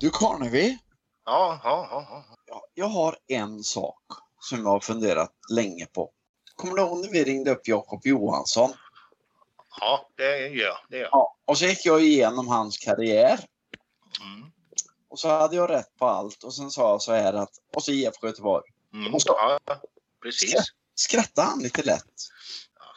Du Karnevi, Ja, ja, ja, ja. jag, har en sak som jag har funderat länge på. Kommer du ihåg när vi ringde upp Jakob Johansson? Ja, det gör jag. Det gör. Ja. Och så gick jag igenom hans karriär. Mm. Och så hade jag rätt på allt och sen sa jag så här att, och så IFK Göteborg. Mm. Och så- Ja, precis. Skrattade han lite lätt?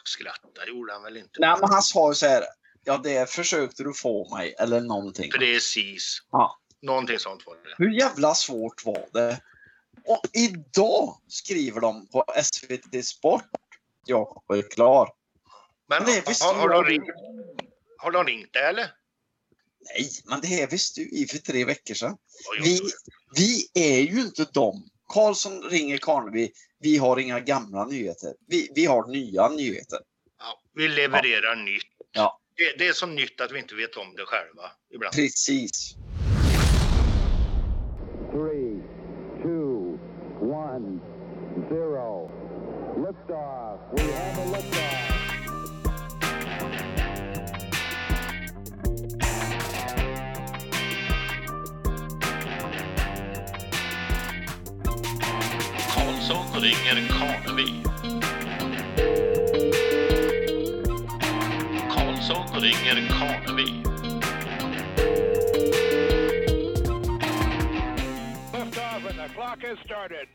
Skratta gjorde han väl inte. Nej men han sa ju så här, ja det försökte du få mig eller någonting. Precis. Ja. Någonting sånt var det. Hur jävla svårt var det? Och idag skriver de på SVT Sport, Jakob är klar. Men Men det har, har, jag. de ringt, har de ringt dig eller? Nej, men det här visste du i för tre veckor sedan. Vi, vi är ju inte dem. Karlsson ringer Karnevi. Vi har inga gamla nyheter. Vi, vi har nya nyheter. Ja, vi levererar nytt. Ja. Det, det är så nytt att vi inte vet om det själva ibland. Precis. three, two, one, zero. Liftoff. Ringer Karnevi. Karlsson ringer started.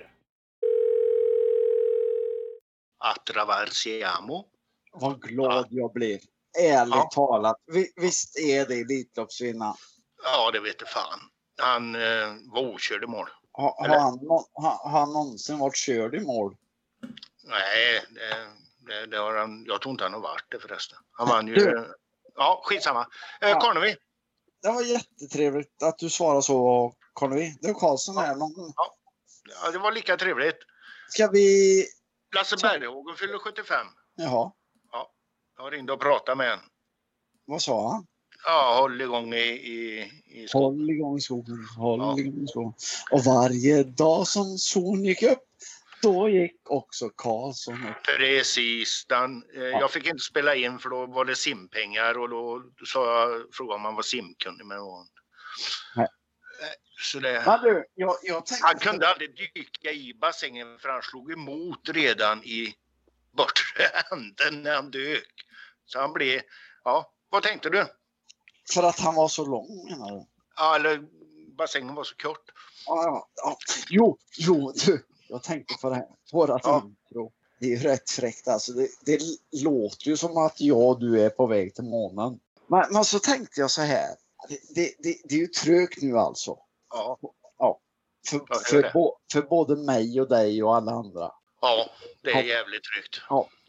Attraversiamo. Vad glad jag blev. Ärligt Ja. talat. Vi, visst är det Elitloppsvinnare? Ja, det vete fan. Han eh, var okörd i mål. Har, han, har, han någonsin varit körd i mål? Nej, det, det, det har han. Jag tror inte han har varit det förresten. Han vann ju. Du. Ja, skitsamma. Eh, Ja. Karnevi. Det var jättetrevligt att du svarade så Karnevi. Det är Karlsson här. Men Ja, det var lika trevligt. ska vi... Lasse Berghagen fyller 75. Jaha, Jag ringde och pratade med honom. vad sa han? Ja, håll igång i, i, i skolan. Håll igång skogen, håll Ja. igång skogen. Och varje dag som solen gick upp, då gick också Karlsson upp. Precis. Den, eh, Jag fick inte spela in för då var det simpengar och då sa jag, frågade om han var simkunnig. Men var. Nej. Eh, Så det, Men du, jag, jag han kunde aldrig dyka i bassängen för han slog emot redan i bortre änden när han dök. Så han blev, ja, vad tänkte du? För att han var så lång menar du? Ja, eller bassängen var så kort. Ja, ja, ja. Jo, jo, du. Jag tänkte på det här. Vårat Ja. intro. Det är ju rätt fräckt alltså. Det, det låter ju som att jag och du är på väg till månen. Men, men så tänkte jag så här. Det, det, det, är ju trögt nu alltså. Ja, För, hör för, bo, för både mig och dig och alla andra. ja det är Ja. jävligt tryggt.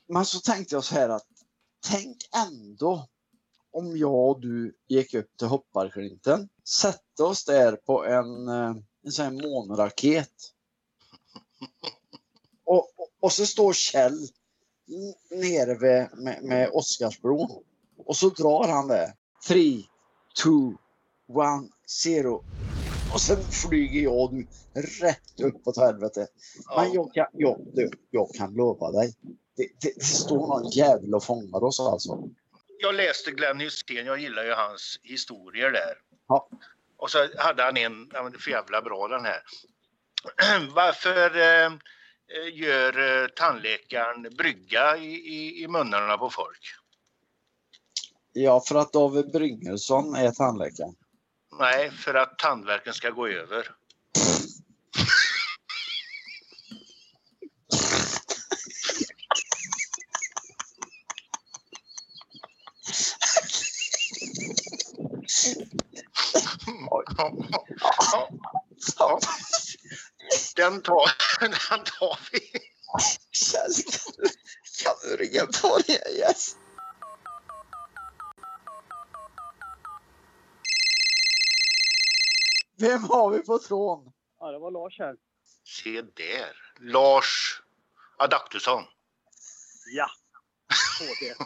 Men så tänkte jag så här att tänk ändå om jag och du gick upp till Hopparklinten, sätta oss där på en, eh, en sån här månraket. Och, och, så står Kjell nere vid, med, med Oscarsbron. Och så drar han det. 3, 2, 1, 0. Och sen flyger jag du rätt upp åt helvete. Men Ja. jag kan, jag, jag kan lova dig. Det, det, det står någon jävel och fångar oss alltså. Jag läste Glenn Hysén, jag gillar ju hans historier där. Ja. Och så hade han en, för jävla bra den här. Varför eh, gör eh, tandläkaren brygga i, i, i munnarna på folk? Ja, för att David Bryngelsson är tandläkare. Nej, för att tandvärken ska gå över. Ja. Den tar, den tar vi. Kjell, kan du ringa på det igen? Vem har vi på tråden? Ja, det var Lars här. Se där. Lars Adaktusson. Ja. HD.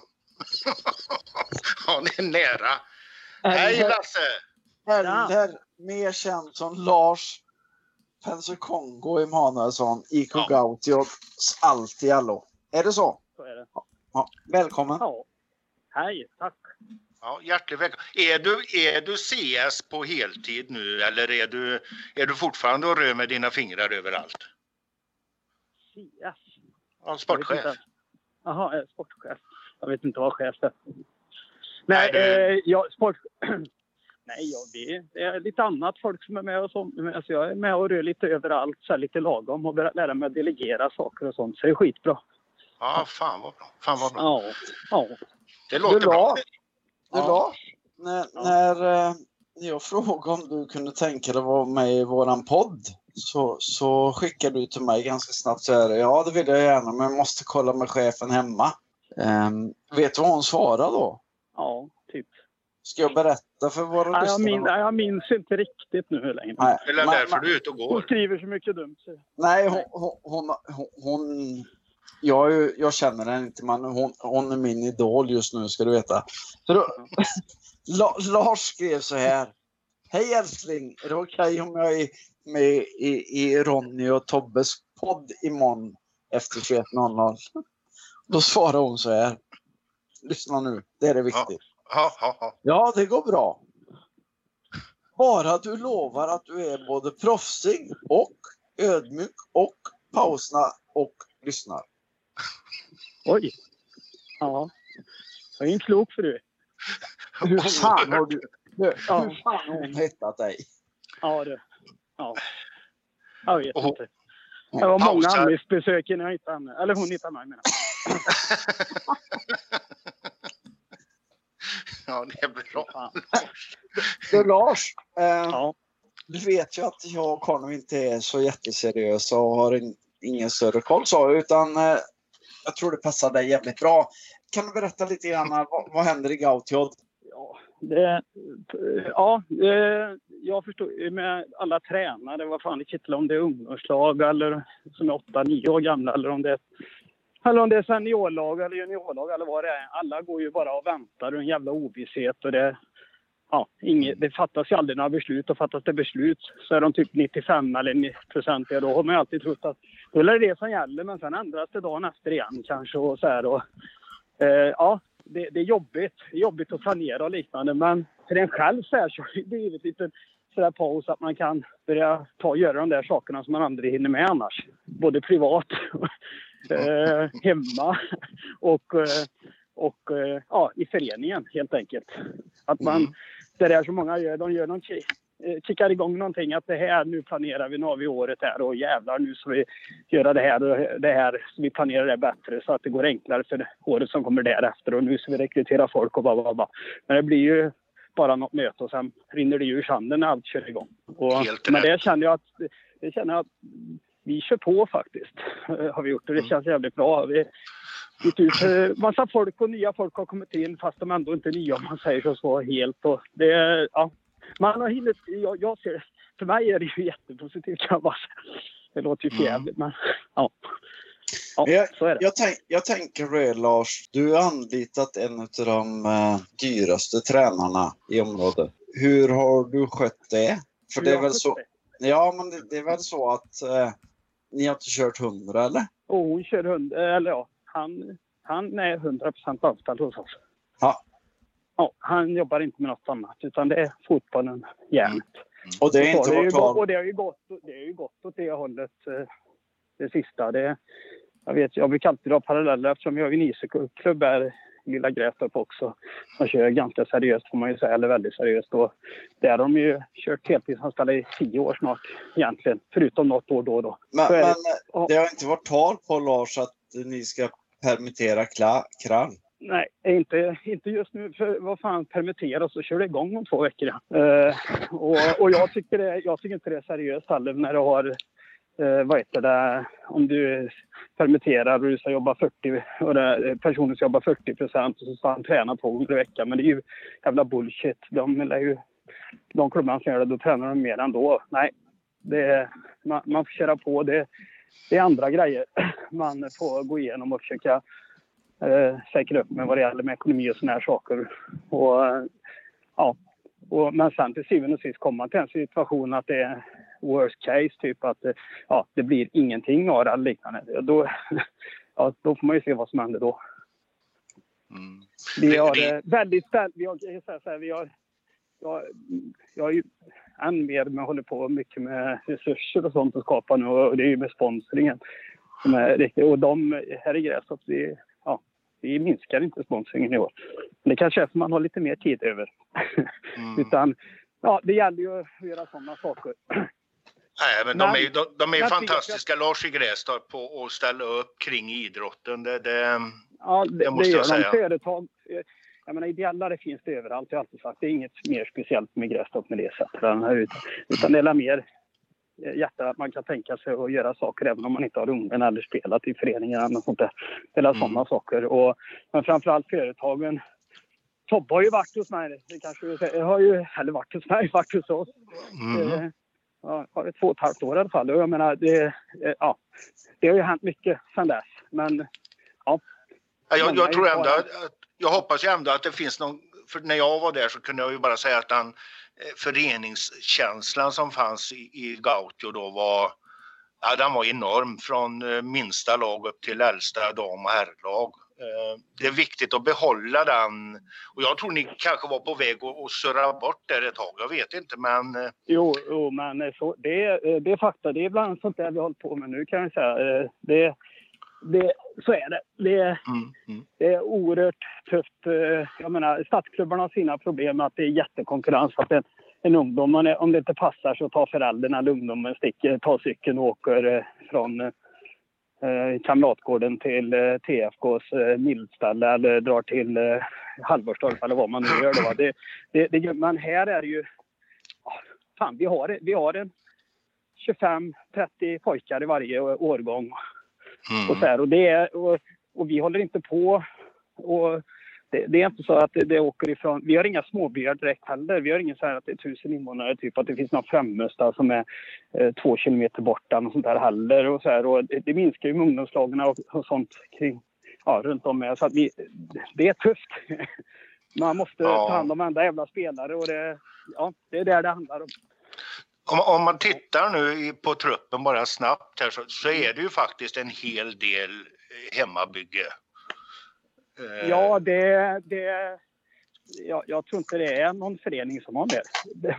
Ja, det är nära. Hej Lasse! Eller mer känd som Lars Pensekongo Emanuelsson, IK Ja. Gautio, allt i allo. Är det så? Så är det. Ja, välkommen. Ja. Hej, tack. Ja, hjärtligt välkommen. Är du, är du CS på heltid nu eller är du, är du fortfarande och rör med dina fingrar överallt? CS. Ja, sportchef. Jaha, sportchef. Jag vet inte vad chef är. Nej, Nej, det- eh, jag, sport... Nej, ja, det, det är lite annat folk som är med och så. Alltså jag är med och rör lite överallt, så här lite lagom och börjar lära mig att delegera saker och sånt. Så det är skitbra. Ja, fan vad bra. Fan vad bra. Ja, ja. Det låter Du bra. du Ja. När, Ja. när eh, jag frågade om du kunde tänka dig att vara med i våran podd så, så skickade du till mig ganska snabbt så här, ja det vill jag gärna men jag måste kolla med chefen hemma. Ehm, vet du vad hon svarade då? ja. Ska jag berätta för våra Nej, jag, lyssnare? min, nej, jag minns inte riktigt nu hur länge. Nej, Det är därför du är ute och Hon går. skriver så mycket dumt. Så. Nej, hon, hon, hon, hon, hon jag, ju- jag känner henne inte, men hon, hon är min idol just nu ska du veta. Så då, La, Lars skrev så här. Hej älskling, är det okej om jag är med i, i Ronny och Tobbes podd imorgon efter 21.00? Då svarar hon så här. Lyssna nu, det är det viktigt. Ja, ja, det går bra. Bara du lovar att du är både proffsig och ödmjuk och pausar och lyssnar. Oj. Ja. Jag är en klok fru. Hur fan har du... du Ja. Hur fan har hon hittat dig? Ja, du. Ja. Jag vet inte. Det var många. Alice-besök innan jag hittade henne. Eller hon hittade mig menar. ja, det är bra. Du Lars, eh, Ja. du vet ju att jag och Conny inte är så jätteseriösa och har in, ingen större koll så, utan eh, jag tror det passar dig jävligt bra. Kan du berätta lite grann vad, vad händer i Gautiod? Ja, det, ja det, jag förstår med alla tränare, vad fan det kittlar om det är ungdomslag eller som är 8-9 år gamla eller om det är eller om det är seniorlag eller juniorlag eller vad det är. Alla går ju bara och väntar och en jävla ovisshet och det, ja, inget, det fattas ju aldrig några beslut och fattas det beslut så är de typ 95 eller 90 Då har man ju alltid trott att då är det det som gäller men sen ändras det dagen efter igen kanske och så här och eh, ja, det, det är jobbigt. Det är jobbigt att planera och liknande. Men för en själv så, här, så har det blivit lite sådär paus att man kan börja ta, göra de där sakerna som man aldrig hinner med annars. Både privat, eh, hemma och, eh, och eh, ja, i föreningen helt enkelt. Att man, Mm. det där som många gör, de gör någon eh, kickar igång någonting att det här, nu planerar vi, nu har vi året här och jävlar nu ska vi göra det här och det här, vi planerar det bättre så att det går enklare för året som kommer därefter och nu ska vi rekrytera folk och bara, bara, bara. Men det blir ju bara något möte och sen rinner det ju ur sanden när allt kör igång. Och, men det känner jag att, det känner jag att vi kör på faktiskt, eh, har vi gjort och det Mm. känns jävligt bra. Vi, bytt ut eh, massa folk och nya folk har kommit in fast de ändå inte är nya om man säger så, så helt. Och det, ja, man har hunnit, jag, jag ser, för mig är det ju jättepositivt kan jag bara säga. Det låter ju Mm. förjävligt men ja. Ja, jag, så är det. jag, tänk, jag tänker det Lars, du har anlitat en av de eh, dyraste tränarna i området. Hur har du skött det? För det är väl så, ja men det, det är väl så att eh, ni har inte kört hundra eller? Och hon kör hund, eller ja, han, han är 100 procent anställd hos oss. Ja. Ja, han jobbar inte med något annat utan det är fotbollen. Och det är Så inte det, är gått, tal och det har ju gått, det har ju gått åt det hållet eh, det sista. Det, jag, vet, jag brukar alltid dra paralleller eftersom jag har en ishockeyklubb här Lilla Grästorp också. Som kör ganska seriöst får man ju säga, eller väldigt seriöst. Och där har de ju kört heltidsanställda i tio år snart egentligen. Förutom något år då och då. Men, men eh, det har inte varit tal på Lars att ni ska permittera Kla-? Nej, inte, inte just nu. För vad fan, permittera och så kör det igång om två veckor. Ja. Eh, och och jag, tycker det, jag tycker inte det är seriöst heller när du har, eh, vad heter det, om du permitterar och du ska jobba 40 och det, personen ska jobba 40 procent och så ska han träna två gånger i veckan. Men det är ju jävla bullshit. De, lär ju, de klubbarna som gör det, då tränar de mer ändå. Nej, det, man, man får köra på. Det, det är andra grejer man får gå igenom och försöka eh, säkra upp med vad det gäller med ekonomi och såna här saker. Och, eh, ja. och, men sen till syvende och sist kommer man till en situation att det är worst case, typ att eh, ja, det blir ingenting av det eller liknande. Då, ja, då får man ju se vad som händer då. Mm. Vi har eh, väldigt vi har, jag säga så här, vi har, jag, jag har ju än mer med, håller på mycket med resurser och sånt att skapa nu och det är ju med sponsringen. Som är riktigt, och de här i Grästorp, vi, ja, vi minskar inte sponsringen i år. Men det kanske är för att man har lite mer tid över. Mm. Utan ja, det gäller ju att göra sådana saker. Nej, men de är ju, de, de är jag fantastiska, Lars i Grästorp, på att ställa upp kring idrotten. Det, det, Ja, det, Det måste det jag säga. Företag, eh, jag menar ideellare finns det överallt, jag har alltid sagt. Det är inget mer speciellt med Grästorp med det sättet. Utan, det är mer eh, hjärta att man kan tänka sig att göra saker även om man inte har ungen eller spelat i föreningar eller sånt där. Eller Mm. sådana saker. Och, men framförallt företagen. Tobbe har ju varit hos mig, det kanske säger, har ju, eller varit hos mig, varit hos oss. mm. Ja, två och ett halvt år i alla fall. Jag menar, det, eh, ja, det har ju hänt mycket sedan dess. Men Ja, jag, jag tror ändå att, jag hoppas ju ändå att det finns någon, för när jag var där så kunde jag ju bara säga att den eh, föreningskänslan som fanns i, i Gautio då var, ja den var enorm från eh, minsta lag upp till äldsta dam och herrlag. Eh, Det är viktigt att behålla den och jag tror ni kanske var på väg att, att surra bort där ett tag, jag vet inte men eh, Jo, jo men eh, så, det, är- det är fakta. Det är ibland sånt där vi håller på med nu kan jag säga. Det, det, så är det. det. mm, mm. Det är oerhört tufft. Jag menar, stadsklubbarna har sina problem med att det är jättekonkurrens. Att en, en ungdom, om det inte passar så tar föräldrarna eller ungdomen sticker, tar cykeln och åker från Kamratgården till eh, TFKs eh, mildställe eller drar till eh, Halvorstorp eller vad man nu gör. Då. Det, det, det, men här är det ju... Fan, vi har, vi har en 25-30 pojkar i varje årgång och, Mm. så här, och, det är, och, och vi håller inte på och det, det är inte så att det, det åker ifrån. Vi har inga småbyar direkt heller. Vi har ingen så här att det är tusen invånare, typ att det finns någon Främösta som är eh, två kilometer borta och sånt där heller. Och så här, och det, det minskar ju med ungdomslagen och, och sånt kring, ja, runt om med. Så att vi, det är tufft. Man måste Ja. ta hand om varenda jävla spelare och det, ja, det är där det handlar om. Om, om man tittar nu på truppen bara snabbt här så, så är det ju faktiskt en hel del eh, hemmabygge. Eh, Ja, det... det jag, jag tror inte det är någon förening som har det.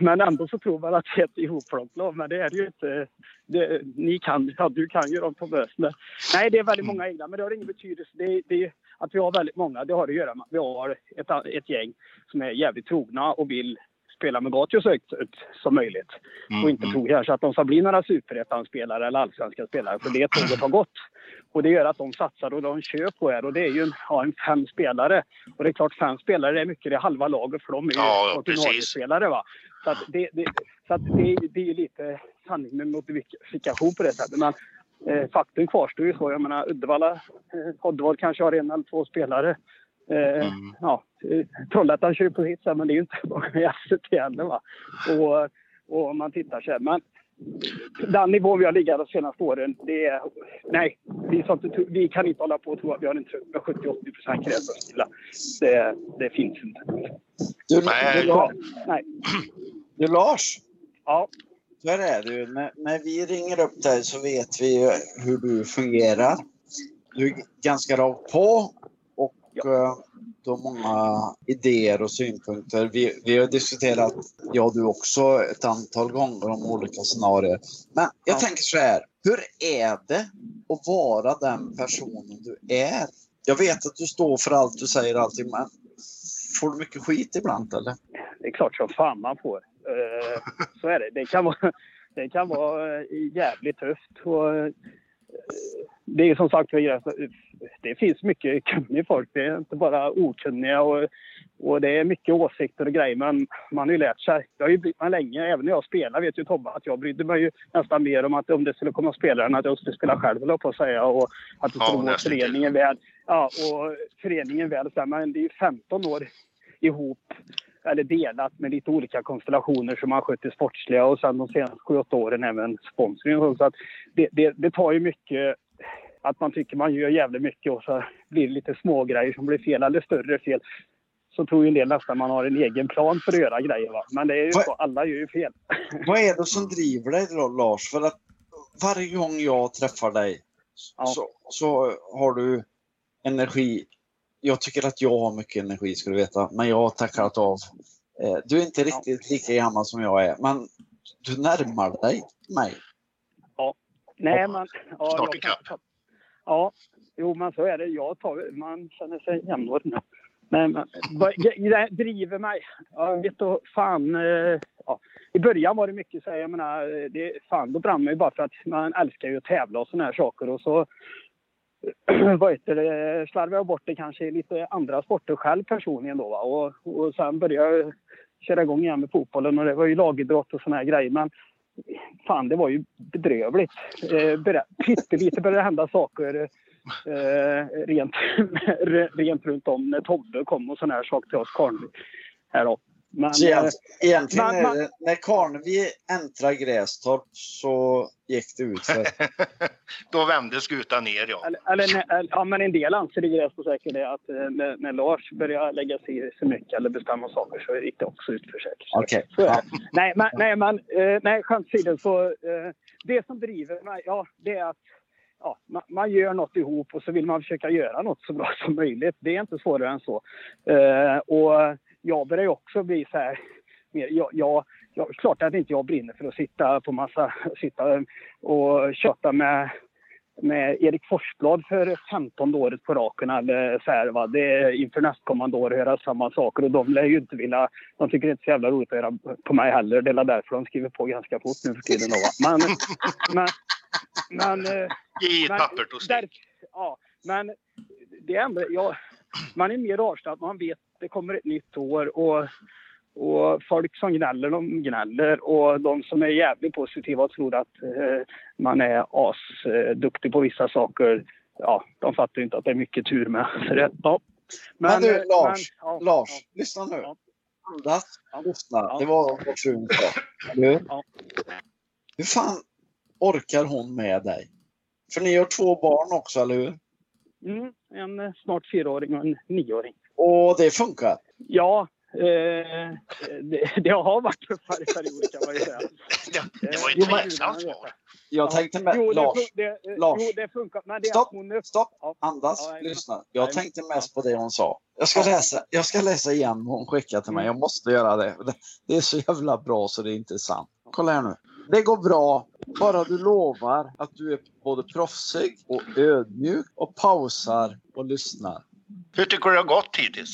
Men ändå så tror man att det är ett ihopplockat lag. Men det är det ju inte. Det, ni kan, ja, du kan ju dem på möten. Nej, det är väldigt många egna, men det har ingen betydelse. Det, det, att vi har väldigt många, det har att göra med att vi har ett, ett gäng som är jävligt trogna och vill spela med Gatio så högt ut som möjligt. mm, Och inte mm. tror kanske att de ska bli några superettan-spelare eller allsvenska spelare. För det tåget har gått. Och det gör att de satsar och de kör på er. Och det är ju en, ja, en fem spelare. Och det är klart fem spelare är mycket, det är halva laget för de är ju Ja, ordinarie-spelare. Va? Så, att det, det, så att det, det är ju lite sanning med modifikation på det sättet. Men eh, faktum kvarstår ju så. Jag menar Uddevalla, eh, Oddevall kanske har en eller två spelare. Eh, Mm. ja, Trollhättan kör ju på sitt sätt, men det är ju inte bara SVT heller. Va? Och, och man tittar så här. Men den nivån vi har legat de senaste åren, det är... Nej, vi, inte, vi kan inte hålla på och tro att vi har en trupp med 70-80 procent krävstilla. Det, det finns inte. Du, Nej. du, La- Nej. du Lars, Ja, så här är det ju. När, när vi ringer upp dig så vet vi ju hur du fungerar. Du är ganska rakt på eh, du har många idéer och synpunkter. Vi, vi har diskuterat, jag och du också, ett antal gånger om olika scenarier. Men jag Ja. tänker så här, hur är det att vara den personen du är? Jag vet att du står för allt du säger allting, men får du mycket skit ibland eller? det är klart som fan man får. Eh, så är det. Det kan vara, det kan vara eh, jävligt tufft. Och, eh, det är som sagt det finns mycket kunnig folk. Det är inte bara okunniga och, och det är mycket åsikter och grejer. Men man har ju lärt sig. Det har ju brytt mig länge. Även när jag spelar vet ju Tobbe att jag brydde mig ju nästan mer om att om det skulle komma spelare än att jag skulle spela själv höll jag på att säga. Och att det Ja, skulle gå nästan till. föreningen väl. Ja, och föreningen väl. Men det är ju 15 år ihop eller delat med lite olika konstellationer som man skött det sportsliga och sen de senaste 7-8 åren även sponsring. Så att det, det, det tar ju mycket att man tycker man gör jävligt mycket och så blir det lite små grejer som blir fel eller större fel. Så tror ju en del nästan man har en egen plan för att göra grejer. Va? Men det är ju Vad- så, alla gör ju fel. Vad är det som driver dig då Lars? För att varje gång jag träffar dig Ja. så, så har du energi jag tycker att jag har mycket energi ska du veta, men jag har tackat av. Eh, du är inte riktigt lika gammal som jag är, men du närmar dig mig. Nej, men... Ja, Snart jag ikapp. Ja, jo men så är det. Jag tar, man känner sig jämnårig nu. Men, men vad det driver mig. Jag vet då fan. Eh, ja. I början var det mycket så här, jag menar, det, fan då brann man ju bara för att man älskar ju att tävla och såna här saker och så vad heter det, slarvade jag bort det kanske i lite andra sporter själv personligen då va? Och, och sen började jag köra igång igen med fotbollen och det var ju lagidrott och såna här grejer men fan det var ju bedrövligt. Eh, Pyttelite började hända saker eh, rent, rent runt om när Tobbe kom och såna här saker till oss karln Här då. Men, Så eh, egent- egentligen man- är man- det, när Karnevi äntrade Grästorp så gick det ut för. Då vände skutan ner ja. Eller, eller, eller, ja, men en del anser det gräs på säkert det att eh, när, när Lars började lägga sig i så mycket eller bestämma saker så gick det också ut för säkert. Okej. Så är Ja. det. Nej, men, nej, men eh, nej, skämt åsido så det som driver mig, ja, det är att ja, man, man gör något ihop och så vill man försöka göra något så bra som möjligt. Det är inte svårare än så. Eh, och jag börjar också bli så här, jag, jag, jag, klart att inte jag brinner för att sitta på massa, sitta och köta med med Erik Forsblad för 15 året på raken eller så här, va. Det är inför nästkommande år göra samma saker och de lär ju inte vilja, de tycker det är inte så jävla roligt att göra på mig heller. Det är därför de skriver på ganska fort nu för tiden då va. Men, men, men eh, Ge ett papper och stick. ja, men det är ändå, ja, man är mer avslappnad, man vet det kommer ett nytt år och, och folk som gnäller, de gnäller och de som är jävligt positiva och tror att eh, man är asduktig på vissa saker, ja, de fattar inte att det är mycket tur med. Så det, ja. Men du, eh, Lars, ja, Lars, ja. lyssna nu. Andas, lyssna. Det var vad frun sa. Hur? Ja. Hur fan orkar hon med dig? För ni har två barn också, eller hur? Mm, en eh, snart fyraåring och en nioåring. Och det funkar. Ja, eh, det, det har varit tuffare perioder kan man ju säga. Det, det var ju men- tveksamt svar. Jag Ja. tänkte med, Jo, det, Lars, det, eh, Lars. Jo, det funkar. Men det Stopp. hon är... stopp, Ja. andas, Ja, jag- lyssna. Jag jag- tänkte mest på det hon sa. Jag ska Ja. läsa, jag ska läsa igen vad hon skickade till mig. Mm. Jag måste göra det. Det- Det är så jävla bra så det är inte sant. Kolla här nu. Det går bra, bara du lovar att du är både proffsig och ödmjuk och pausar och lyssnar. Hur tycker du det har gått hittills?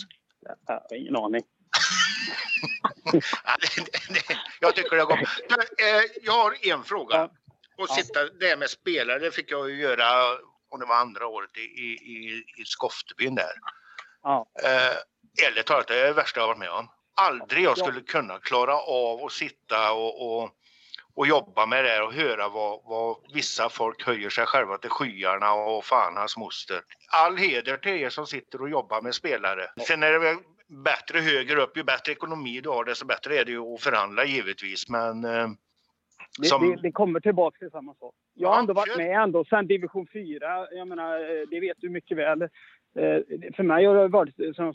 Ingen aning. Jag tycker det har gått. Eh, Jag har en fråga. Och sitta det med spelare det fick jag ju göra om det var andra året i, i, i, Skoftebyn där. Ja. Eh, ärligt talat, det är det värsta jag varit med om. Aldrig jag Ja. skulle kunna klara av att sitta och, och, och jobba med det och höra vad, vad vissa folk höjer sig själva till skyarna och fan hans moster. All heder till er som sitter och jobbar med spelare. Sen är det väl bättre högre upp, ju bättre ekonomi du har desto bättre är det ju att förhandla givetvis. Men eh, Det, Som- det, det kommer tillbaka till samma sak. Jag har ändå varit med ändå sen division 4. Jag menar, eh, det vet du mycket väl. Eh, För mig har det varit som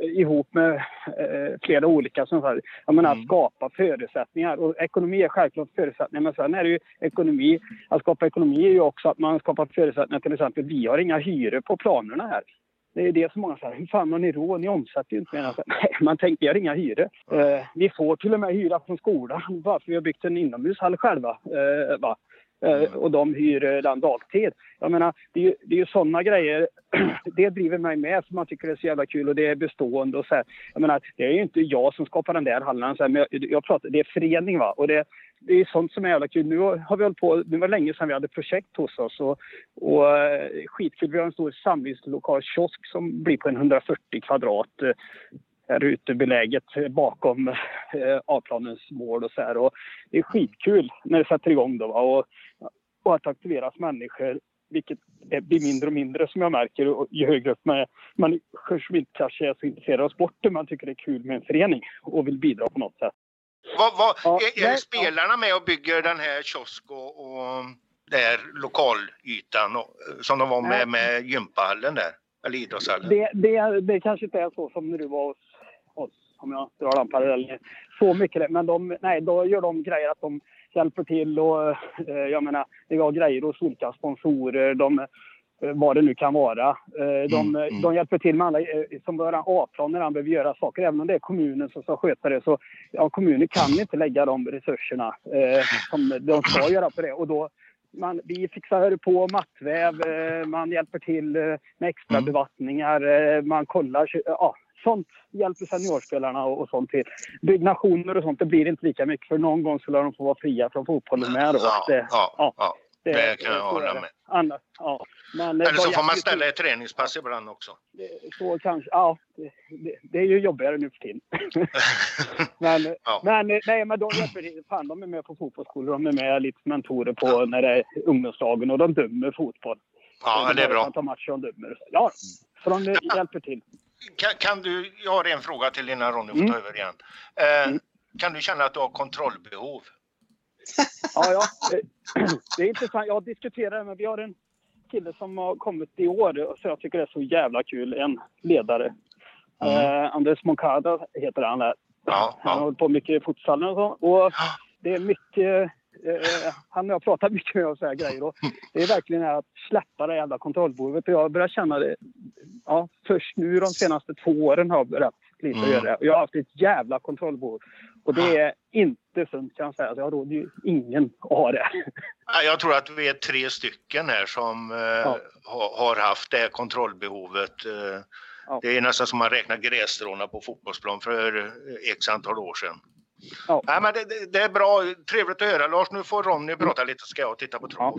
ihop med eh, flera olika som sagt, jag menar, Mm. att skapa förutsättningar. Och ekonomi är självklart förutsättningar, men sen är det ju ekonomi. Att skapa ekonomi är ju också att man skapar förutsättningar. Till exempel, vi har inga hyror på planerna här. Det är det som många säger. Hur fan har ni råd? Ni omsätter ju inte mer. än- Nej, man tänker vi har inga hyror. Eh, vi får till och med hyra från skolan bara för vi har byggt en inomhushall själva. Eh, va? Eh, och de hyr eh, den dagtid. Jag menar, det är ju, det är ju sådana grejer. det driver mig med för man tycker det är så jävla kul och det är bestående och så här. Jag menar, det är ju inte jag som skapar den där hallen. Så här, men jag, jag pratar, det är förening va. Och det, det är sånt som är jävla kul. Nu har vi hållit på, det var länge sedan vi hade projekt hos oss och, och eh, skitkul. Vi har en stor samlingslokal kiosk som blir på en 140 kvadrat här ute beläget eh, bakom eh, A-planens mål och så här. Och det är skitkul när det sätter igång då? Och, och att aktiveras människor vilket blir mindre och mindre som jag märker och ju högre upp man är. Människor som inte kanske är så intresserade av sporten man tycker det är kul med en förening och vill bidra på något sätt. vad, vad, Ja, är, är nej, spelarna med och bygger den här kiosk och, och där lokalytan och, som de var med, med gympahallen där? Eller idrottshallen? Det, det, det kanske inte är så som när du var oss, om jag drar den parallellen. Så mycket, det. men de, nej, då gör de grejer att de hjälper till och eh, jag menar, vi har grejer hos olika sponsorer. De, eh, vad det nu kan vara. Eh, De, Mm, mm. de hjälper till med alla eh, som våra A-plan när han behöver göra saker. Även om det är kommunen som ska sköta det så ja, kommunen kan inte lägga de resurserna eh, som de ska göra på det. Och då, man, vi fixar på mattväv, eh, man hjälper till eh, med extra Mm. bevattningar, eh, man kollar. Ja, sånt hjälper seniorspelarna och, och sånt till. Byggnationer och sånt, det blir inte lika mycket för någon gång skulle de få vara fria från fotbollen med. Då. Ja, Det- ja, ja. ja. Det kan jag hålla det. med. Annars, ja. Men, Eller så får man ställa ett träningspass ibland också. Det- Så kanske, ja. Det, det, det är ju jobbigare nu för tiden. men, Ja. men, nej, men de hjälper till. Fan, de är med på fotbollsskolor. De är med lite mentorer på när det är ungdomslagen och de dömer fotboll. Ja, det är bra. De tar matcher och dömer. Ja, så de hjälper till. Kan, kan du, jag har en fråga till innan Ronny får Mm. ta över igen. Eh, Mm. Kan du känna att du har kontrollbehov? Ja, ja. Det är intressant. Jag diskuterar det, men vi har en kille som har kommit i år så jag tycker det är så jävla kul. En ledare. Eh, Anders Moncada heter han. Där. Ja, Han ja. håller på mycket i futsalen och så. Och det är mycket... Eh, han och jag pratar mycket med och så här grejer. Och det är verkligen här att släppa det jävla kontrollbehovet. Jag börjar känna det... Ja, först nu de senaste två åren har jag börjat lite Mm. göra det. Jag har haft ett jävla kontrollbehov. Och det är inte sunt kan jag säga. Alltså, jag råder ju ingen att ha det. Ja, Jag tror att vi är tre stycken här som eh, Ja. har, har haft det kontrollbehovet. Eh, Ja. Det är nästan som man räknar grässtråna på fotbollsplan för x antal år sedan. Ja. Nej, men det, det, det är bra, trevligt att höra. Lars, nu får Ronny prata lite så ska jag titta på Ja, trav.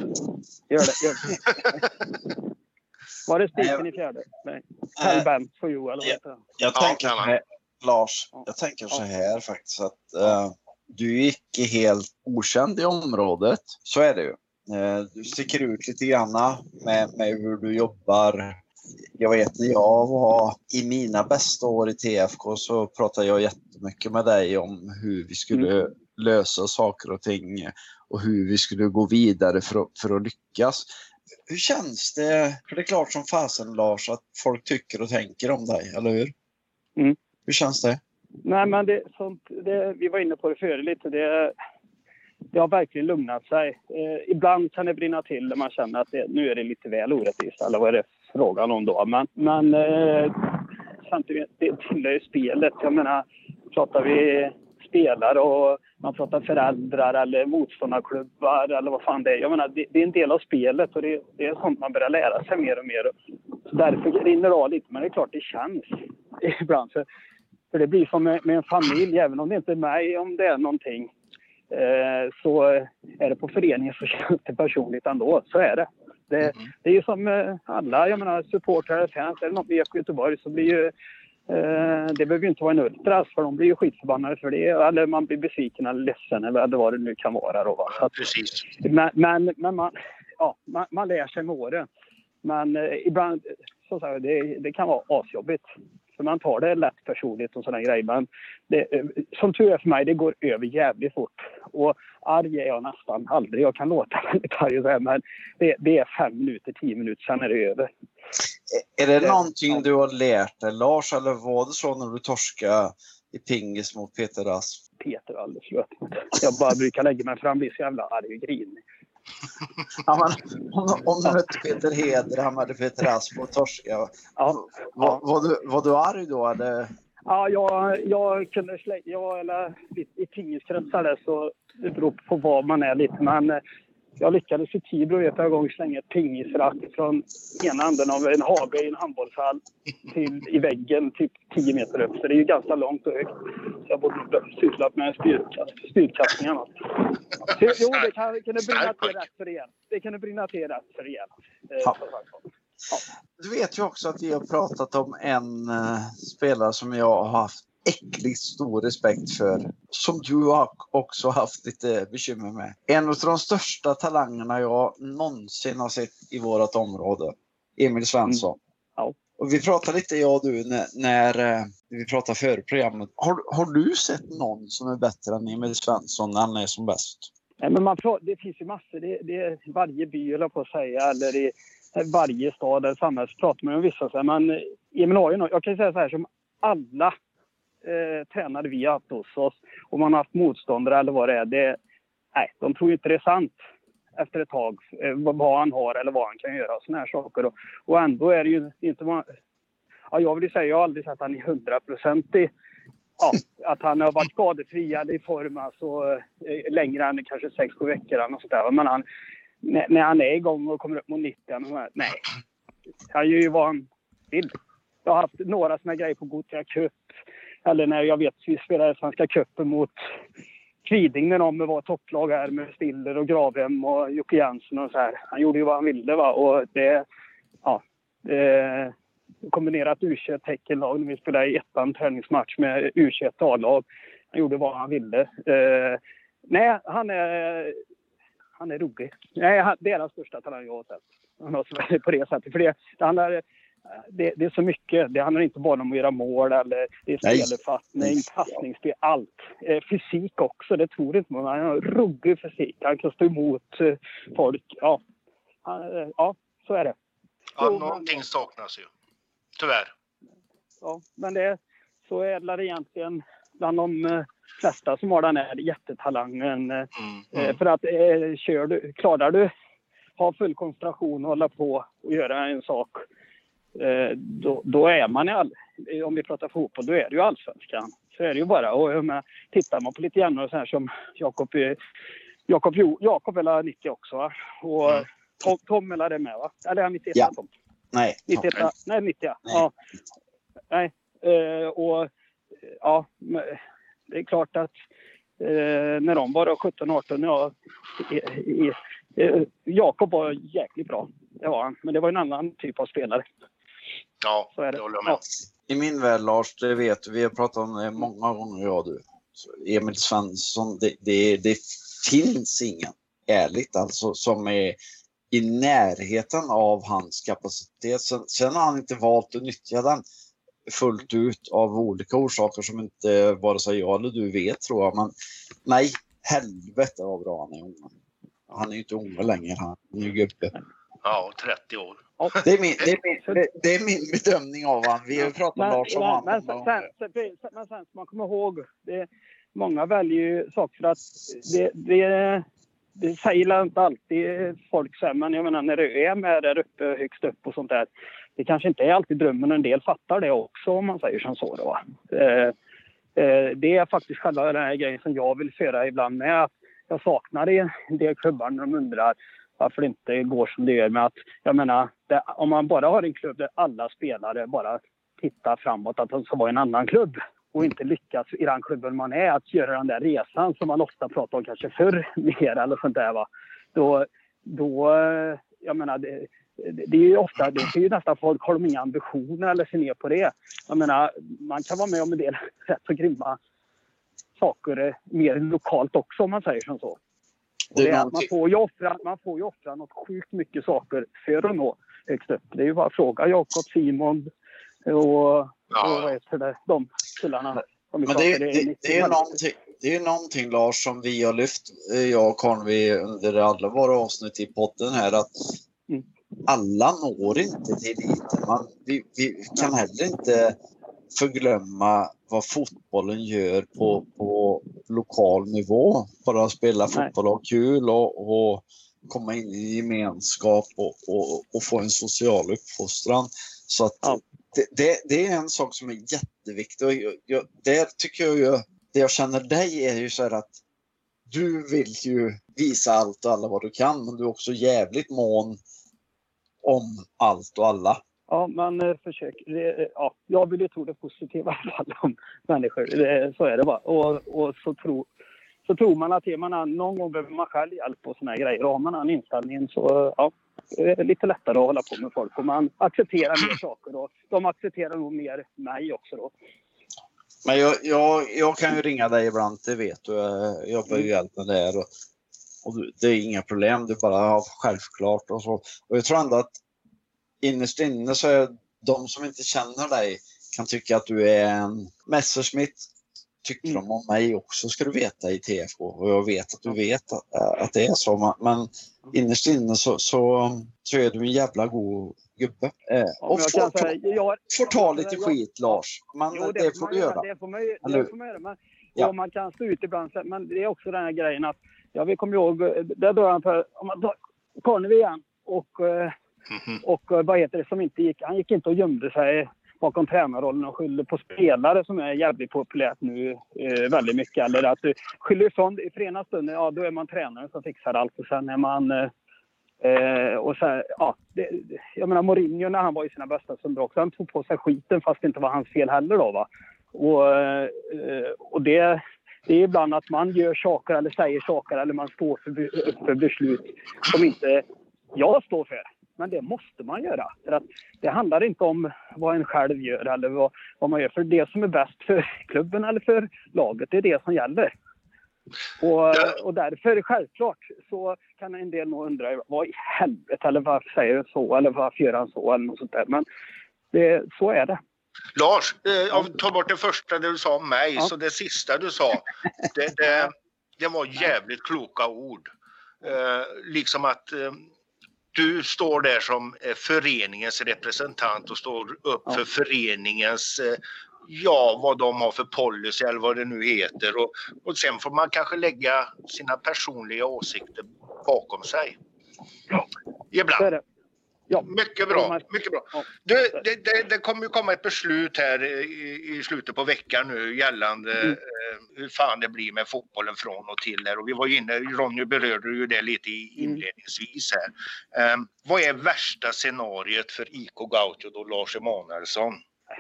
gör det. Gör det. Var det spiken i fjärde? Nej. Tell band for you, eller vad Ja. heter det? Jag Ja, tänker man. här, Lars, Ja. jag tänker så här faktiskt att eh, du är icke helt okänd i området. Så är det ju. Eh, du sticker ut lite granna med, med hur du jobbar. Jag vet när jag var i mina bästa år i TFK så pratade jag jättemycket med dig om hur vi skulle lösa saker och ting och hur vi skulle gå vidare för att, för att lyckas. Hur känns det? För det är klart som fasen Lars att folk tycker och tänker om dig, eller hur? Mm. Hur känns det? Nej, men det, sånt, det, vi var inne på det förut lite. Det, det har verkligen lugnat sig. Eh, ibland kan det brinna till när man känner att det, nu är det lite väl orättvist. Eller vad är det frågan om då? Men, men eh, samtidigt, det tillhör ju spelet. Jag menar, pratar vi spelare och man pratar föräldrar eller motståndarklubbar eller vad fan det är. Jag menar, det, det är en del av spelet och det, det är sånt man börjar lära sig mer och mer. Så därför rinner det av lite. Men det är klart det känns ibland. För, för det blir som med, med en familj, även om det inte är mig, om det är någonting. Eh, så är det på föreningen så känns det personligt ändå. Så är det. Det, det är ju som eh, alla, jag menar supportrar, fans, är det något med IFK Göteborg så blir ju eh, det behöver ju inte vara en ultras för de blir ju skitförbannade för det. Eller man blir besviken eller ledsen eller vad det nu kan vara. Då, va? Så att, Precis. men, men, men man, ja, man, man lär sig med åren. Men eh, ibland, så säger det, det kan vara asjobbigt. För man tar det lätt personligt och sådana grejer. Men det, eh, som tur är för mig, det går över jävligt fort. Och arg är jag nästan aldrig. Jag kan låta väldigt arg och så här, men det, det är fem minuter, tio minuter, sen är det över. Är det Det- någonting du har lärt dig Lars eller var det så när du torskade i pingis mot Peter Asp? Peter alldeles. Jag bara brukar lägga mig fram, blir så jävla arg och grinig. Ja, men, om, om du mötte Peter Hedram eller Peter Asp och torskade, Ja, var, var, du, var du arg då eller? Ja, jag, jag kunde slänga, jag, eller i, där så det beror på vad man är lite. Men jag lyckades i Tibro en gång slänga ett pingisrack från ena änden av en hage i en handbollshall till i väggen typ 10 meter upp. Så det är ju ganska långt och högt. Så jag borde sysslat med styrkast, styrkastningarna. Så, jo, det kan, kunde brinna till rätt för rejält. Det kunde brinna till rätt för rejält. Eh, Ja. Du vet ju också att vi har pratat om en eh, spelare som jag har haft äckligt stor respekt för. Som du har också haft lite bekymmer med. En av de största talangerna jag någonsin har sett i vårt område. Emil Svensson. Ja. Och vi pratade lite jag och du när, när eh, vi pratade före programmet. Har, har du sett någon som är bättre än Emil Svensson när han är som bäst? Nej, men man det finns ju massor. Det, det är varje by, eller på att säga, eller i varje stad eller samhälle så pratar man om vissa. Så här, men Emil har ju något, jag kan säga så här som alla eh, tränare vi har haft hos oss Om man har haft motståndare eller vad det är. Det, nej, de tror inte det är sant. efter ett tag eh, vad han har eller vad han kan göra. och Såna här saker. Och, och ändå är det ju inte... man- Ja, jag vill säga, jag har aldrig sett han i hundraprocentig ja, att han har varit skadefri eller i form alltså, eh, längre än kanske 6-7 veckor eller något sånt där. Men han, när, när han är igång och kommer upp mot 90, han, nej. Han gör ju vad han vill. Jag har haft några såna grejer på Gothia Cup. Eller när jag vet vi spelade Svenska cupen mot Kviding när de var topplag här med Stiller och Gravhem och Jocke Jensen och så här. Han gjorde ju vad han ville va och det, ja. Det, kombinerat U21 Häckenlag när vi spelade i ettan träningsmatch med U21 A-lag. Han gjorde vad han ville. Eh, nej, han är, han är rolig. Nej, han, det är den största talang jag har sett. På det sättet. För det, det, handlar, det, det är så mycket. Det handlar inte bara om att göra mål eller det är speluppfattning, passningsspel, allt. Eh, fysik också, det tror inte man. Han har ruggig fysik. Han kan stå emot eh, folk. Ja, han, eh, ja så är det. Ja, men- någonting saknas ju. Tyvärr. Ja, men det, så är det egentligen bland de eh, flesta som har den här jättetalangen. Eh, Mm. Eh, För att eh, kör du, klarar du ha full koncentration och hålla på och göra en sak, då, då är man i all, eh, om vi pratar fotboll, då är det ju allsvenskan. Så är det ju bara. Och jag menar, tittar man på lite grann så här som Jakob, eh, Jakob, Jakob är 90 också va? Och Mm. Tom, Tom är det med va? Eller är han 91 Ja. Tom? Nej. 91, nej 90 ja. Nej. ja. Nej. Eh, och eh, ja, det är klart att eh, när de var 17-18, ja, eh, Jakob var jäkligt bra. Det var han. Men det var en annan typ av spelare. Ja, Så är det det. håller jag med. Ja. I min värld Lars, det vet du, vi har pratat om det många gånger jag och du. Emil Svensson, det, det, det finns ingen, ärligt alltså, som är i närheten av hans kapacitet. Sen, sen har han inte valt att nyttja den fullt ut av olika orsaker som inte vare sig jag eller du vet tror jag. Men nej, helvete vad bra han är. Han är ju inte unge längre, han är ju gubbe. Ja, 30 år. Det är min, det är min, det- det är min bedömning av han. Vi har pratat om Lars om men, han men, många sen, sen, sen, men sen ska man komma ihåg, det, många väljer ju saker för att det, det, det säger inte alltid folk så här, men jag menar när du är med där uppe högst upp och sånt där. Det kanske inte är alltid drömmen, en del fattar det också om man säger som så. Då. Eh, eh, det är faktiskt själva den här grejen som jag vill föra ibland med. Att jag saknar i en del klubbar när de undrar varför det inte går som det gör med att, jag menar, det, om man bara har en klubb där alla spelare bara tittar framåt, att de ska vara i en annan klubb och inte lyckas i den klubben man är att göra den där resan som man ofta pratar om kanske förr mer eller sånt där va. Då, då jag menar det, det är ju ofta, det är ju nästan folk har de inga ambitioner eller ser ner på det. Jag menar, man kan vara med om en del rätt så grymma saker eh, mer lokalt också om man säger som så. Det är att man, får ju offra, man får ju offra något sjukt mycket saker för att nå högst upp. Det är ju bara att fråga Jakob, Simon och, och vad heter det, de killarna. Men det, är- det, det, är ju 90-talet. någonting, det är någonting Lars som vi har lyft, eh, jag och Karnvi under alla våra avsnitt i podden här att Mm. alla når inte till eliten. Man, vi, vi kan heller inte förglömma vad fotbollen gör på, på lokal nivå. Bara spela fotboll och ha kul och, och komma in i gemenskap och, och, och få en social uppfostran. Så att Ja. det, det, det är en sak som är jätteviktig. Och jag, jag, där tycker jag ju, det jag känner dig är ju så här att du vill ju visa allt och alla vad du kan, men du är också jävligt mån om allt och alla. Ja, man eh, försöker. Det, ja, jag vill ju tro det positiva i alla fall om människor. Det, så är det bara. Och, och så, tro, så tror man att är man an- någon gång behöver man själv hjälp och såna här grejer. Och har man den inställningen så ja, det är lite lättare att hålla på med folk. Och man accepterar mer saker. Och de accepterar nog mer mig också då. Men jag, jag, jag kan ju ringa dig ibland, det vet du. Jag jobbar ju hjälp med det här. Och, och det är inga problem, det är bara ja, självklart och så. Och jag tror ändå att innerst inne så är de som inte känner dig kan tycka att du är en Messerschmitt. Tycker de om mig också ska du veta i TFK och jag vet att du vet att, att det är så. Men- innerst inne så, så, så är du en jävla god gubbe. Eh, Ja, och jag får, ta, säga, jag, får ta lite jag- skit Lars. Men Jo, det, får man du göra. Det får man, det får man göra. Men, Ja. man kan stå ut ibland. Men det är också den här grejen att Ja, vi kommer ihåg, eh, där drar han för, om man tar Karnevi igen och, eh, Mhm. Och eh, vad heter det som inte gick, han gick inte och gömde sig bakom tränarrollen och skyllde på spelare som är jävligt populärt nu eh, väldigt mycket. Eller att du skyller ifrån i för ena stunden, ja då är man tränaren som fixar allt och sen är man eh, eh, och så här, ja, det, jag menar Mourinho när han var i sina bästa stunder också, han tog på sig skiten fast det inte var hans fel heller då va. Och, eh, och det, det är ibland att man gör saker eller säger saker eller man står för, för beslut som inte jag står för. Men det måste man göra. För att det handlar inte om vad en själv gör eller vad, vad man gör. För det som är bäst för klubben eller för laget, det är det som gäller. Och, och därför självklart så kan en del nog undra vad i helvete eller varför säger du så eller varför gör han så eller något sånt där. Men det, så är det. Lars, eh, ta bort det första du sa om mig, Ja. så det sista du sa, det, det, det var jävligt kloka ord. Eh, liksom att eh, du står där som eh, föreningens representant och står upp Ja. för föreningens, eh, ja vad de har för policy eller vad det nu heter. Och, och sen får man kanske lägga sina personliga åsikter bakom sig. Ja. Ibland. Ja. Mycket bra, mycket bra. Du, det, det, det kommer ju komma ett beslut här i, i slutet på veckan nu gällande Mm. eh, hur fan det blir med fotbollen från och till här. Och vi var inne, Ronny berörde ju det lite Mm. inledningsvis här. Eh, vad är värsta scenariet för IK Gaucho då, Lars Emanuelsson?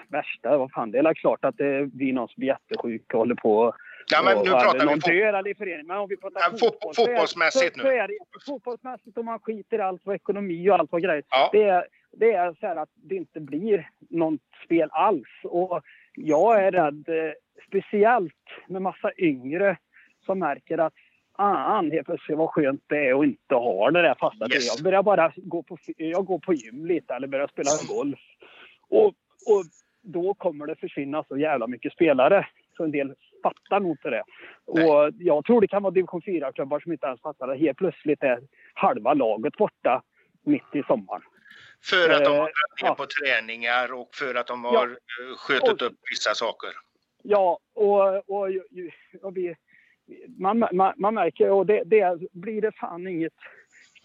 Värsta, vad fan, det är klart att det blir någon som blir jättesjuk och håller på Ja, men nu pratar vi fotboll. i förening. Men om vi pratar fot- fotboll, så är- fotbollsmässigt så, nu. Så är det, fotbollsmässigt om man skiter i allt vad ekonomi och allt vad grejer. Ja. Det är, det är så här att det inte blir något spel alls. Och jag är rädd, eh, speciellt med massa yngre som märker att Ah, helt plötsligt vad skönt det är att inte ha det där fasta. Yes. Jag börjar bara gå på, jag går på gym lite eller börjar spela golf. Och, och då kommer det försvinna så jävla mycket spelare. Så en del fattar nog inte det. Och jag tror det kan vara division 4-klubbar som inte ens fattar det. Helt plötsligt är halva laget borta mitt i sommaren. För att de har Eh, dragit ner ja. på träningar och för att de har ja. skjutit Och- upp vissa saker. Ja, och, och, och vi, man, man, man märker, och det, det blir det fan inget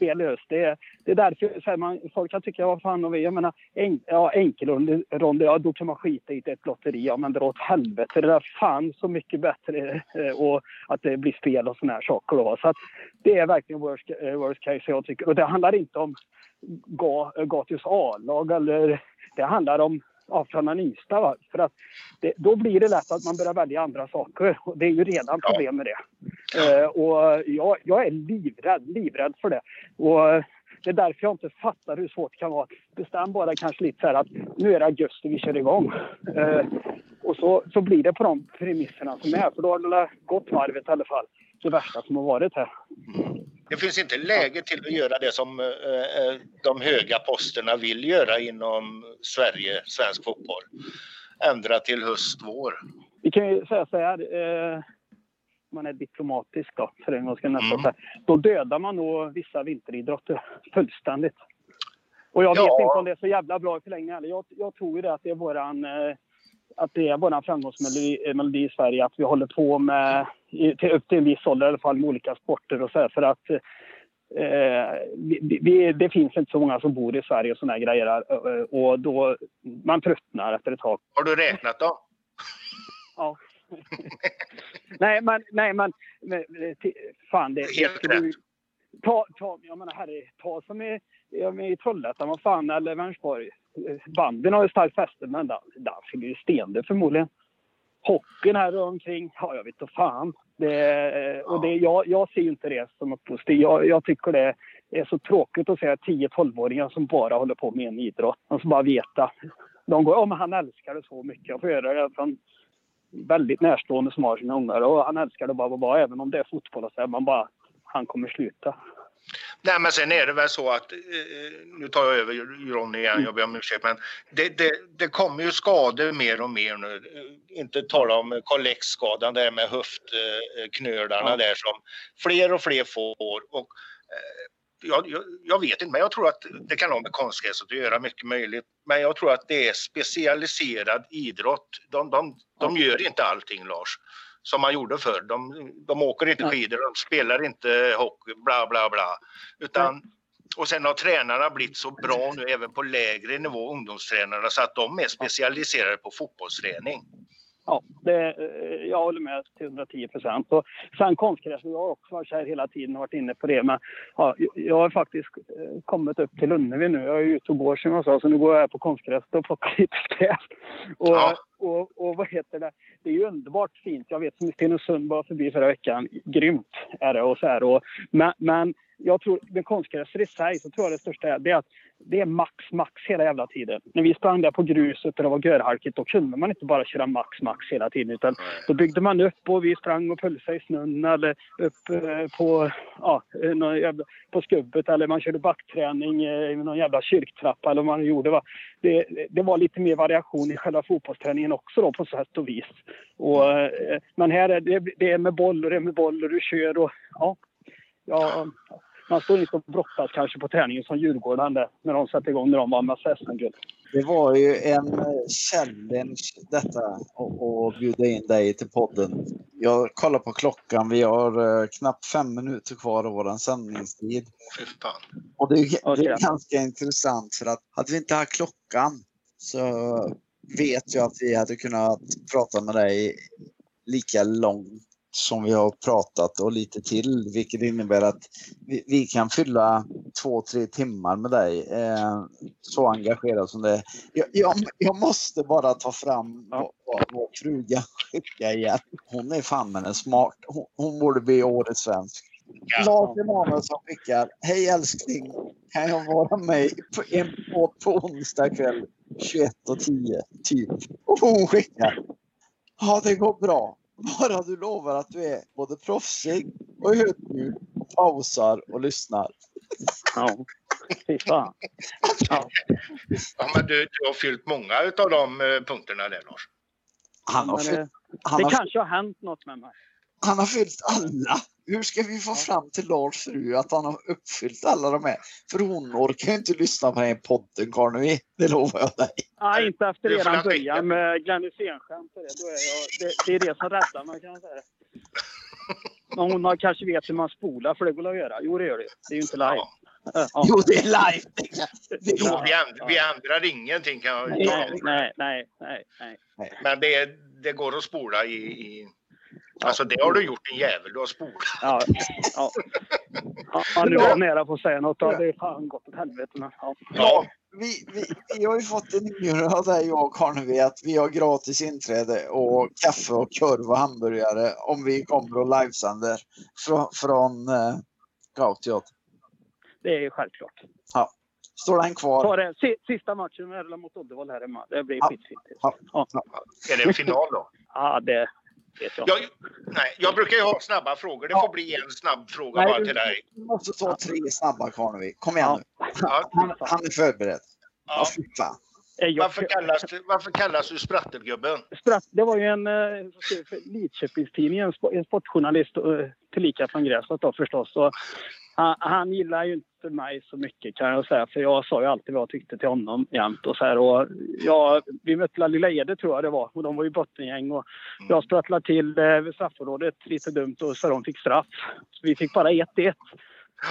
spel löst. Det, är- det är därför så här, man, folk kan tycka, vad fan, och vi, jag menar, en, ja, enkelronder, ja då kan man skita i ett lotteri, ja men dra åt helvete. Det är fan så mycket bättre eh, och att det blir spel och såna här saker då. Så att det är verkligen worst, eh, worst case jag tycker. Och det handlar inte om eh, Gatius A-lag eller det handlar om yngsta. Va? För att det, då blir det lätt att man börjar välja andra saker. Och det är ju redan problem med det. Eh, och jag, jag är livrädd, livrädd för det. Och det är därför jag inte fattar hur svårt det kan vara. Bestäm bara kanske lite så här att nu är det augusti vi kör igång. Eh, och så, så blir det på de premisserna som är. För då har det gått varvet i alla fall. Det värsta som har varit här. Det finns inte läge till att göra det som eh, eh, de höga posterna vill göra inom Sverige, svensk fotboll. Ändra till höst, vår. Vi kan ju säga så här. Eh, man är diplomatisk då, för en gång ska nästan Mm. Då dödar man nog vissa vinteridrotter fullständigt. Och jag Ja. vet inte om det är så jävla bra i förlängningen heller. Jag, jag tror ju det att det är våran eh, att det är våran framgångsmelodi eh, i Sverige att vi håller på med till, upp till en viss ålder i alla fall med olika sporter och så här, för att eh, vi, vi, det finns inte så många som bor i Sverige och såna grejer eh, och då man tröttnar efter ett tag. Har du räknat då? Ja. nej, men, nej, men, men fan det... Helt rätt. Ta, ta, jag menar herre, ta som i, i Trollhättan, vad fan, eller Vänersborg banden Bandyn har ju starkt fäste, men där, där ju stendöd förmodligen. Hockeyn här omkring, ja jag vet inte fan. Det, och det, jag, jag ser ju inte det som något positivt. Jag, jag tycker det är så tråkigt att se 10-12-åringar som bara håller på med en idrott. De som bara veta. De går, ja men han älskar det så mycket. Jag får höra det från väldigt närstående som har sina ungar och han älskar det bara att vara, även om det är fotboll och så här, man bara, han kommer sluta. Nej, men sen är det väl så att, eh, nu tar jag över Ronny igen, jag ber om ursäkt, men det, det, det kommer ju skador mer och mer nu. Eh, Inte tala om kollektskadan där med höftknölarna Ja. där som fler och fler får. Och, eh, jag, jag, jag vet inte, men jag tror att det kan ha med konstgräset att göra, mycket möjligt. Men jag tror att det är specialiserad idrott. De, de, de gör inte allting, Lars. Som man gjorde förr. De, de åker inte skidor, de spelar inte hockey, bla bla bla. Utan, och sen har tränarna blivit så bra nu även på lägre nivå, ungdomstränarna, så att de är specialiserade på fotbollsträning. Ja, det, eh, jag håller med till 110 procent. Sen konstgräs, jag har också varit här hela tiden och varit inne på det. Men ja, jag har faktiskt eh, kommit upp till Lunnevi nu. Jag är ute och går som jag sa, så nu går jag här på konstgräs och plockar lite gräs. Och, Ja. och, och vad heter det? Det är ju underbart fint. Jag vet som Stenungsund var förbi förra veckan. Grymt är det och så här. Och, men, men jag tror med konstgräs i sig så tror jag det största är, det är att det är max, max hela jävla tiden. När vi sprang där på gruset och det var görhalkigt då kunde man inte bara köra max, max hela tiden. Utan då byggde man upp och vi sprang och pulsade i snön eller upp eh, på, ja, eh, jävla, på skubbet eller man körde backträning eh, i någon jävla kyrktrappa eller vad man gjorde. Va? Det, det var lite mer variation i själva fotbollsträningen också då på sätt och vis. Och, men här är det, det är med boll och det är med boll och du kör och ja. ja man står inte och brottas kanske på träningen som Djurgården där, när de satte igång när de var med SM-guld. Det var ju en eh, challenge detta att bjuda in dig till podden. Jag kollar på klockan. Vi har eh, knappt fem minuter kvar av vår sändningstid. Och det, är- det är ganska intressant för att hade vi inte haft klockan så vet jag att vi hade kunnat prata med dig lika långt som vi har pratat och lite till, vilket innebär att vi, vi kan fylla två, tre timmar med dig. Eh, så engagerad som det är. Jag, jag, jag måste bara ta fram Ja. vad vår fruga skickade igen. Hon är fan med en smart. Hon, hon borde bli årets svensk. Lars Emanuelsson skickar. Hej älskling. Kan jag vara med på en podd på onsdag kväll 21.10 typ? Och hon skickar. Ja, det går bra. Bara du lovar att du är både proffsig och ödmjuk och pausar och lyssnar. Ja, fy fan. Ja. Ja, men du, du har fyllt många av de eh, punkterna där Lars. Han har, fyllt, han, det har, kanske har hänt något med mig. Han har fyllt alla. Hur ska vi få fram till Lars fru att han har uppfyllt alla de här? För hon orkar ju inte lyssna på den här podden, Karnevi. Det lovar jag dig. Nej, inte efter eran början med Glenn Hysén-skämt. Det, Då är jag- det, det är det som räddar mig kan jag säga. Men hon har, kanske vet hur man spolar, för det går att göra. Jo, det gör det. Det är ju inte live. Ja. Ja. Jo, det är live. Det är Jo, vi, änd- vi ändrar ingenting kan jag Nej, nej, nej, nej, nej. Men det, det går att spola i, i... Alltså det har du gjort en jävel. Du har spolat. Ja, ja. ja, ja nu var jag nära på att säga något. Ja, det är fan gått åt helvete. Men, ja. Ja. Vi, vi, vi har ju fått en inbjudan av dig och Karnevi att vi har gratis inträde och kaffe och korv och hamburgare om vi kommer och livesänder från, från eh, Gautiot. Det är självklart. Står den kvar? Ta det. Si- Sista matchen med Erla mot Uddevalla här hemma. Det blir Ja. skitfint. Ja. Ja. Är det en final då? ja, det jag. Jag, nej, jag brukar ju ha snabba frågor. Det får bli en snabb fråga Nej, bara du- till dig. Vi måste ta tre snabba Karnevi. Kom igen Ja. nu. Ja. Han, han är förberedd. Ja, Ja. fy fan. Eh, Varför, kallas, du- varför kallas du Sprattelgubben? Spratt, det var ju en eh, Lidköpingstidning, en, spo- en sportjournalist eh, tillika från Grästorp då förstås. Och han, han gillar ju inte mig så mycket kan jag säga för jag sa ju alltid vad jag tyckte till honom jämt och så här. Och jag, vi mötte Lilla Ede tror jag det var och de var ju bottengäng och jag sprattlade till eh, straffområdet lite dumt och så de fick straff. Så vi fick bara 1-1.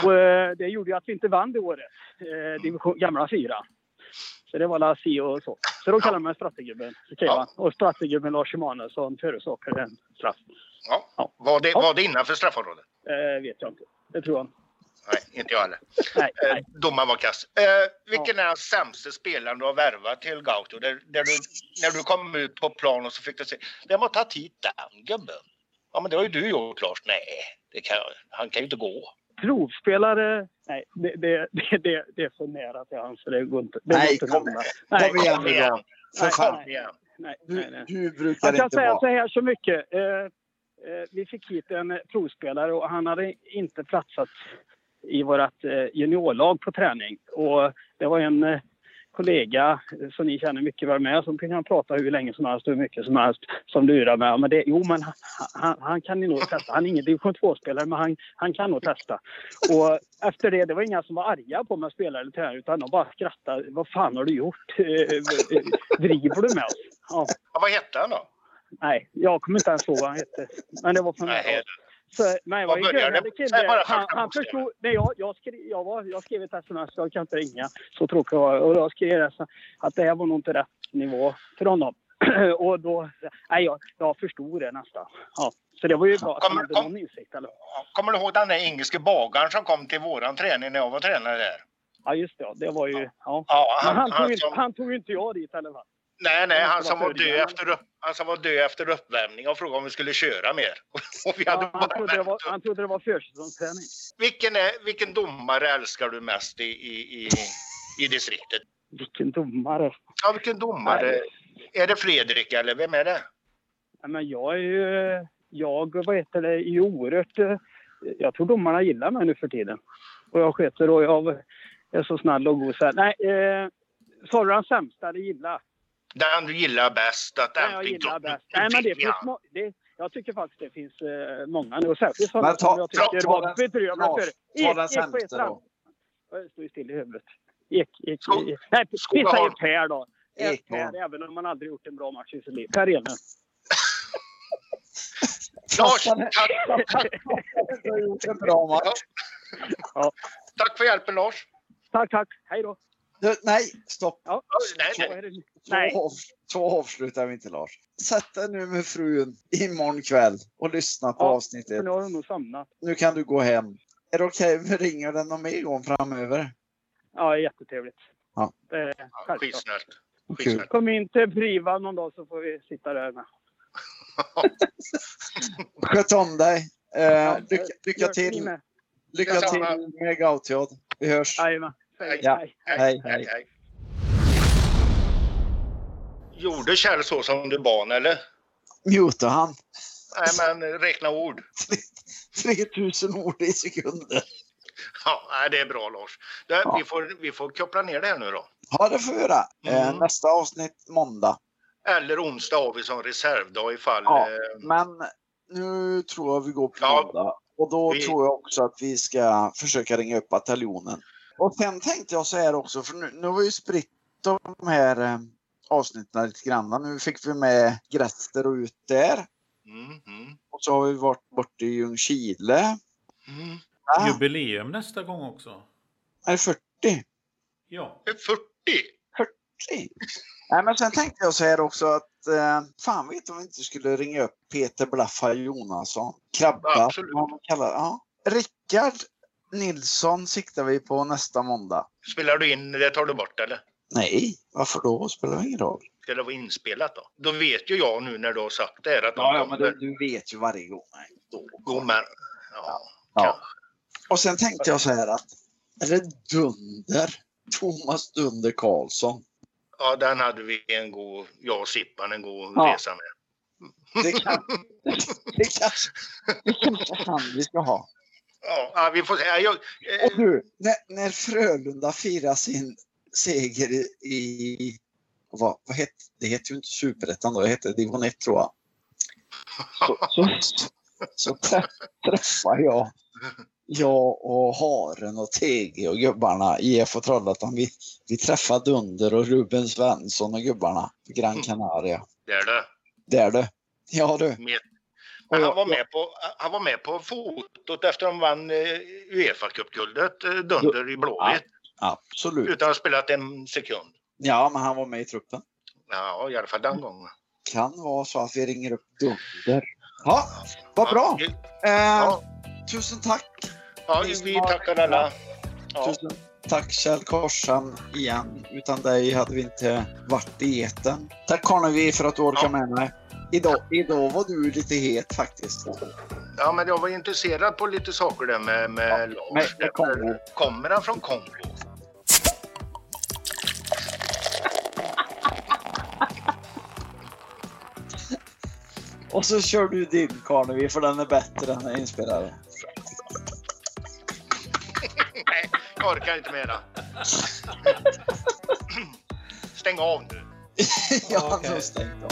Och, eh, det gjorde ju att vi inte vann det året, eh, division, gamla fyra. Så det var la si och så. Så då kallade de mig Sprattegubben. skrev Ja. Och Sprattegubben Lars Emanuelsson förorsakade en straff. Ja. Ja. Var, det, var det innanför straffområdet? Eh, vet jag inte. Det tror jag inte. Nej, inte jag heller. Nej, Eh, nej. domaren var kass. Eh, vilken är den sämsta spelaren du har värvat till Gauto? Där, där du, när du kom ut på plan och så fick du se, vem har tagit hit den gubben? Ja, men det har ju du gjort Lars. Nej, det kan, han kan ju inte gå. Provspelare? Nej, det, det, det, det, är för nära till hans så det går inte. Det går Nej, inte kom-. Nej, kom igen Kom nu igen. då. För Nej, fan. Igen. nej, nej, Du, nej. du brukar Jag kan inte säga så här så mycket. Eh, eh, vi fick hit en provspelare och han hade inte platsat i vårt eh, juniorlag på träning. Och det var en eh, kollega som ni känner mycket väl med som kan prata hur länge som helst och hur mycket som helst som lurar med. Men det, jo, men han, han, han kan ju nog testa. Han är ingen division 2-spelare, men han, han kan nog testa. Och efter det, det var inga som var arga på mig spelare eller tränare, utan de bara skrattade. Vad fan har du gjort? Eh, Driver du med oss? Ja. Ja, vad hette han då? nej, jag kommer inte ens ihåg vad han hette. Men det var från Nej, så, nej, började- görlig Säg kille. bara Han, han förstod... Nej, jag, jag, skrev, jag, var, jag skrev ett sms, jag kan inte ringa. Så tråkigt var. Och jag skrev att det här var nog inte rätt nivå för honom. och då... Nej, jag, jag förstod det nästan. Ja. Så det var ju bra att han Kommer- hade kom- någon insikt. Eller? Kommer du ihåg den där engelske bagaren som kom till våran träning när jag var tränare där? Ja, just det. Det var ju... Ja. Ja, Men han, tog, ju- som, han tog ju inte jag dit i alla fall. Nej, nej, han som var död efter, han som var död efter uppvärmning och frågade om vi skulle köra mer. Och vi hade Ja, han, trodde det var, han trodde det var försäsongsträning. vilken, är, vilken domare älskar du mest i, i, i, i distriktet? Vilken domare. Ja, vilken domare? Är det Fredrik eller vem är det? Ja, men jag är ju... Jag vad heter det, är oerhört... Jag tror domarna gillar mig nu för tiden. Och jag sköter och jag är så snäll och god. Så här. Nej, eh, sa du den sämsta eller gilla? Den du gillar bäst? Att Den jag gillar bäst. Nej, men det finns må- det, Jag tycker faktiskt det finns eh, många nu. Och särskilt sådana som jag tycker var bedrövliga Lars, för. ta den sämsta då. Jag står ju still i huvudet. Ek, ek, ek. Nej, vi säger. Per då. Ekholm. Per, även om man aldrig gjort en bra match i sitt liv. Per Enlund. Lars, tack, gjort en bra match. tack för hjälpen Lars. Tack, tack. Hej då. Nej, stopp. Ja, Nej, nej. det. Så, av, så avslutar vi inte Lars. Sätt dig nu med frun imorgon kväll och lyssna på Ja, avsnittet. För nu har hon nog somnat. Nu kan du gå hem. Är det okej om vi ringer den någon mer gång framöver? Ja, jättetrevligt. Ja. Det är Ja. Skitsnällt. Kom in till Priva någon dag så får vi sitta där med. Sköt om dig. Eh, lycka, lycka till, lycka till med Gautiod. Vi hörs. Jajamän. Hej. Ja. Hej. Hej, hej. Gjorde Kjell så som du bad eller? Muta han. Nej men räkna ord. 3000 ord i sekunder. Ja, det är bra Lars. Det, Ja. vi, får, vi får koppla ner det här nu då. Ja, det får vi göra. Mm. nästa avsnitt måndag. Eller onsdag har vi som reservdag ifall... Ja. Eh, Men nu tror jag vi går på Ja. måndag. Och då Vi- tror jag också att vi ska försöka ringa upp bataljonen. Och sen tänkte jag så här också, för nu, nu har vi ju spritt de här eh, avsnitten lite grann. Nu fick vi med Gräster och ut där. mm, mm, Och så har vi varit borta i Ljungskile. mm. Ah, Jubileum nästa gång också. är det 40? Ja. Det är 40! 40? Nej, men sen tänkte jag så här också att eh, fan vet om vi inte skulle ringa upp Peter Blaffa Jonasson. Krabba. Absolut. vad man kallar, ja. Rickard Nilsson siktar vi på nästa måndag. Spelar du in det tar du bort eller? Nej, varför då? Spelar det ingen roll. Ska det vara inspelat då? Då vet ju jag nu när du har sagt det här att de kommer. du vet ju varje gång. Då. Men. Ja. Ja. Och sen tänkte jag så här att är det Dunder? Thomas Dunder Karlsson. ja, den hade vi en god, jag och Sippan, en god Ja. resa med. Det, kan, det, kanske, det kanske han vi ska ha. Ja, vi får se. Ja, Jag, Och eh, du, när, när Frölunda firar sin seger i... vad, vad hette, det heter ju inte Superettan då, det hette Division 1 tror jag. Så, så, så träff, träffar jag, jag och Haren och TG och gubbarna i IF Trollhättan. Vi, vi träffar Dunder och Ruben Svensson och gubbarna på Gran Canaria. det är det. Där du. Ja du. Med. Han, var med på, han var med på fotot efter de vann eh, Uefa-cupguldet, eh, Dunder i Blåvitt, Absolut. utan att ha spelat en sekund. Ja, men han var med i truppen. Ja, i alla fall den gången. Kan vara så att vi ringer upp Dunder. Ja, vad bra. Ja, Eh, Ja, Tusen tack. ja vi tackar alla. Ja, Tusen tack Kjell Korsan igen. Utan dig hade vi inte varit i etern. Tack Karnevi för att du orkade Ja. med mig. Idag, idag var du lite het faktiskt. ja, men jag var intresserad på lite saker där med, med Lars. med- med Kongo. Kommer han från Kongo? Och så kör du din Karnevi för den är bättre än den inspelade. Nej, jag orkar inte mera. Stäng av nu. ja, Okej. okay. stängt av.